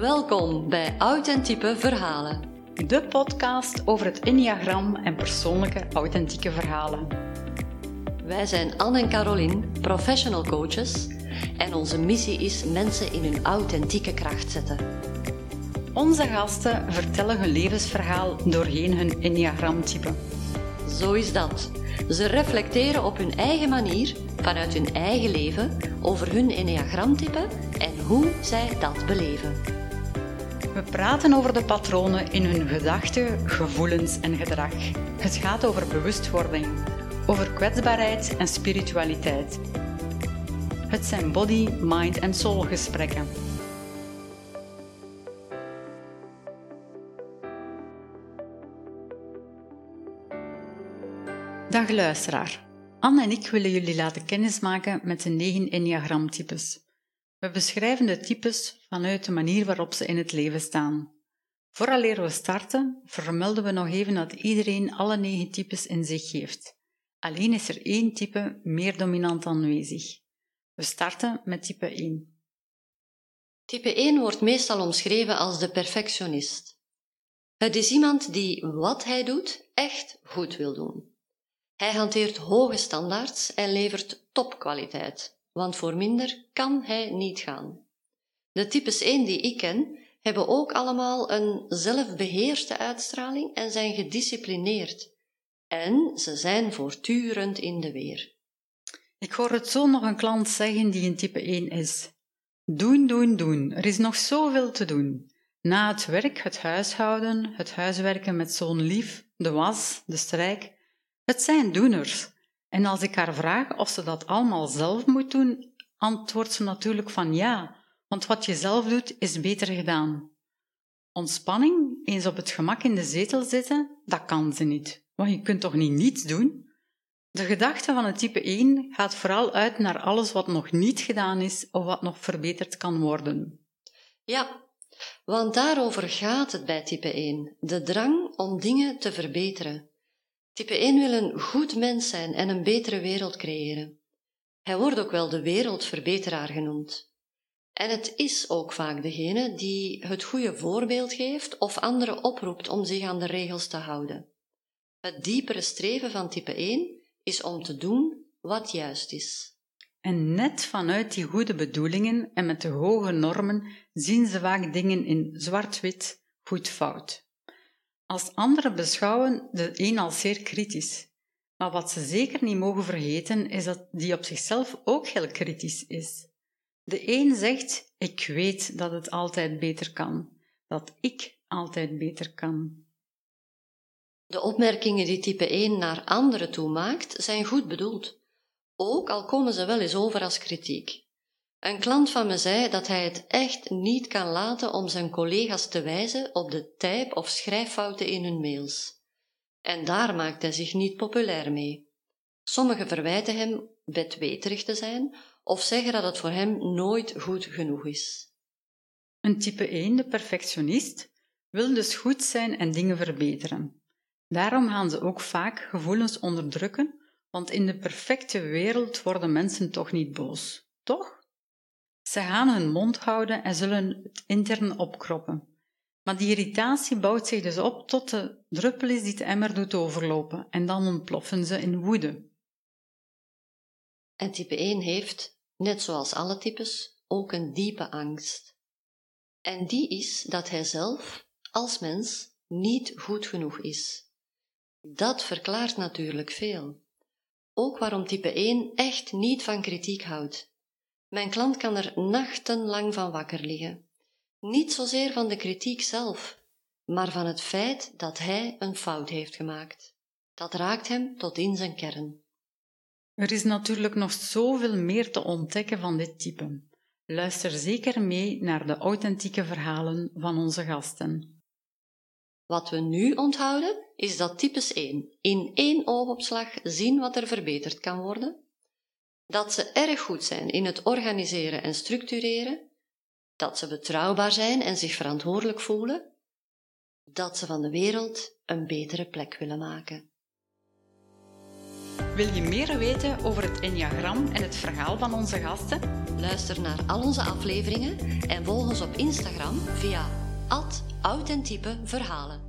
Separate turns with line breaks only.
Welkom bij Authentieke Verhalen.
De podcast over het Enneagram en persoonlijke authentieke verhalen.
Wij zijn Anne en Caroline, professional coaches, en onze missie is mensen in hun authentieke kracht zetten.
Onze gasten vertellen hun levensverhaal doorheen hun Enneagramtype.
Zo is dat. Ze reflecteren op hun eigen manier, vanuit hun eigen leven, over hun Enneagramtype en hoe zij dat beleven.
We praten over de patronen in hun gedachten, gevoelens en gedrag. Het gaat over bewustwording, over kwetsbaarheid en spiritualiteit. Het zijn body, mind en soul gesprekken. Dag luisteraar. Anne en ik willen jullie laten kennismaken met de negen enneagramtypes. We beschrijven de types vanuit de manier waarop ze in het leven staan. Vooraleer we starten, vermelden we nog even dat iedereen alle negen types in zich heeft. Alleen is er één type meer dominant aanwezig. We starten met type 1.
Type 1 wordt meestal omschreven als de perfectionist. Het is iemand die wat hij doet echt goed wil doen. Hij hanteert hoge standaards en levert topkwaliteit, want voor minder kan hij niet gaan. De types 1 die ik ken, hebben ook allemaal een zelfbeheerste uitstraling en zijn gedisciplineerd. En ze zijn voortdurend in de weer.
Ik hoor het zo nog een klant zeggen die een type 1 is. Doen, doen, doen. Er is nog zoveel te doen. Na het werk, het huishouden, het huiswerken met zo'n lief, de was, de strijk. Het zijn doeners. En als ik haar vraag of ze dat allemaal zelf moet doen, antwoordt ze natuurlijk van ja, want wat je zelf doet is beter gedaan. Ontspanning, eens op het gemak in de zetel zitten, dat kan ze niet. Want je kunt toch niet niets doen? De gedachte van het type 1 gaat vooral uit naar alles wat nog niet gedaan is of wat nog verbeterd kan worden.
Ja, want daarover gaat het bij type 1, de drang om dingen te verbeteren. Type 1 wil een goed mens zijn en een betere wereld creëren. Hij wordt ook wel de wereldverbeteraar genoemd. En het is ook vaak degene die het goede voorbeeld geeft of anderen oproept om zich aan de regels te houden. Het diepere streven van type 1 is om te doen wat juist is.
En net vanuit die goede bedoelingen en met de hoge normen zien ze vaak dingen in zwart-wit, goed-fout. Als anderen beschouwen de een als zeer kritisch. Maar wat ze zeker niet mogen vergeten is dat die op zichzelf ook heel kritisch is. De een zegt: Ik weet dat het altijd beter kan, dat ik altijd beter kan.
De opmerkingen die type 1 naar anderen toe maakt, zijn goed bedoeld, ook al komen ze wel eens over als kritiek. Een klant van me zei dat hij het echt niet kan laten om zijn collega's te wijzen op de type- of schrijffouten in hun mails. En daar maakt hij zich niet populair mee. Sommigen verwijten hem bedweterig te zijn of zeggen dat het voor hem nooit goed genoeg is.
Een type 1, de perfectionist, wil dus goed zijn en dingen verbeteren. Daarom gaan ze ook vaak gevoelens onderdrukken, want in de perfecte wereld worden mensen toch niet boos, toch? Ze gaan hun mond houden en zullen het intern opkroppen. Maar die irritatie bouwt zich dus op tot de druppel is die de emmer doet overlopen en dan ontploffen ze in woede.
En type 1 heeft, net zoals alle types, ook een diepe angst. En die is dat hij zelf, als mens, niet goed genoeg is. Dat verklaart natuurlijk veel. Ook waarom type 1 echt niet van kritiek houdt. Mijn klant kan er nachtenlang van wakker liggen. Niet zozeer van de kritiek zelf, maar van het feit dat hij een fout heeft gemaakt. Dat raakt hem tot in zijn kern.
Er is natuurlijk nog zoveel meer te ontdekken van dit type. Luister zeker mee naar de authentieke verhalen van onze gasten.
Wat we nu onthouden, is dat types 1 in één oogopslag zien wat er verbeterd kan worden, dat ze erg goed zijn in het organiseren en structureren, dat ze betrouwbaar zijn en zich verantwoordelijk voelen, dat ze van de wereld een betere plek willen maken.
Wil je meer weten over het Enneagram en het verhaal van onze gasten?
Luister naar al onze afleveringen en volg ons op Instagram via authentiepe verhalen.